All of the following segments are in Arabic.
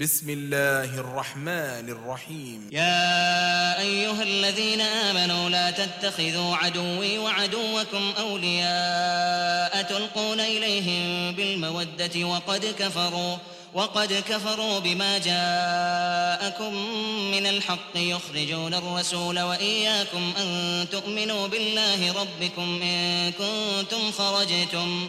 بسم الله الرحمن الرحيم. يا أيها الذين آمنوا لا تتخذوا عدوي وعدوكم أولياء تلقون إليهم بالمودة وقد كفروا وقد كفروا بما جاءكم من الحق. يخرجون الرسول وإياكم أن تؤمنوا بالله ربكم إن كنتم خرجتم.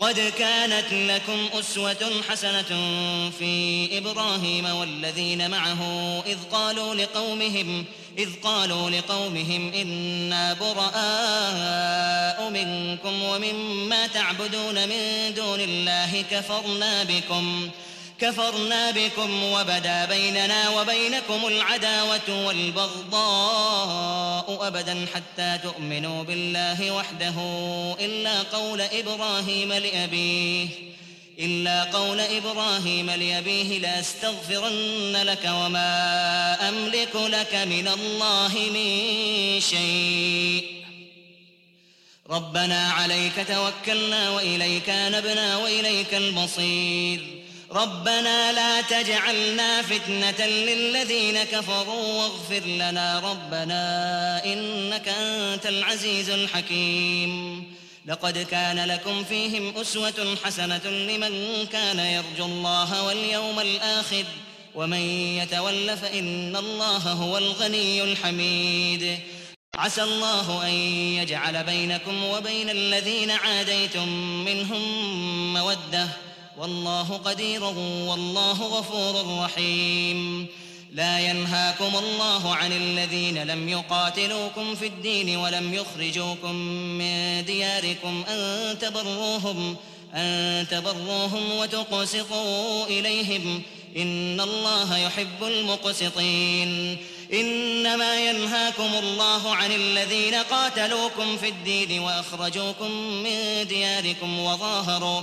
قد كانت لكم أسوة حسنة في إبراهيم والذين معه إذ قالوا لقومهم إذ قالوا لقومهم إنا براء منكم ومما تعبدون من دون الله كفرنا بكم ۖ. كفرنا بكم وبدا بيننا وبينكم العداوة والبغضاء أبدا حتى تؤمنوا بالله وحده إلا قول إبراهيم لأبيه إلا قول إبراهيم لأبيه لأستغفرن لك وما أملك لك من الله من شيء. ربنا عليك توكلنا وإليك نبنا وإليك المصير. ربنا لا تجعلنا فتنة للذين كفروا واغفر لنا ربنا إنك أنت العزيز الحكيم. لقد كان لكم فيهم أسوة حسنة لمن كان يرجو الله واليوم الآخر ومن يتول فإن الله هو الغني الحميد. عسى الله أن يجعل بينكم وبين الذين عاديتم منهم مودة والله قدير والله غفور رحيم. لا ينهاكم الله عن الذين لم يقاتلوكم في الدين ولم يخرجوكم من دياركم أن تبروهم أن تبروهم وتقسطوا إليهم. إن الله يحب المقسطين. إنما ينهاكم الله عن الذين قاتلوكم في الدين وأخرجوكم من دياركم وظاهروا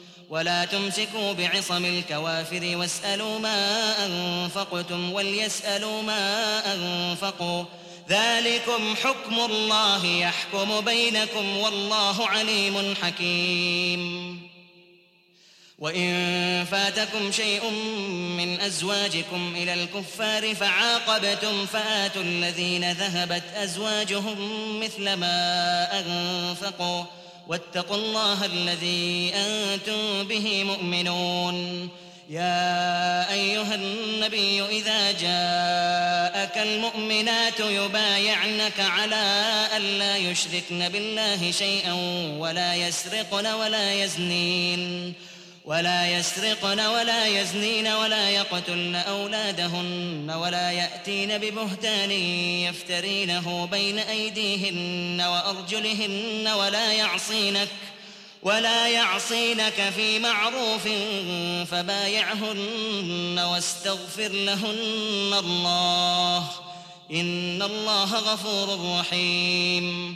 ولا تمسكوا بعصم الكوافر واسألوا ما أنفقتم وليسألوا ما أنفقوا. ذلكم حكم الله يحكم بينكم والله عليم حكيم. وإن فاتكم شيء من أزواجكم إلى الكفار فعاقبتم فآتوا الذين ذهبت أزواجهم مثل ما أنفقوا. واتقوا الله الذي أنتم به مؤمنون. يا أيها النبي إذا جاءك المؤمنات يبايعنك على ألا يشركن بالله شيئا ولا يسرقن ولا يزنين. ولا يسرقن ولا يزنين ولا يقتلن أولادهن ولا يأتين ببهتان يفترينه بين أيديهن وأرجلهن ولا يعصينك ولا يعصينك في معروف فبايعهن واستغفر لهن الله إن الله غفور رحيم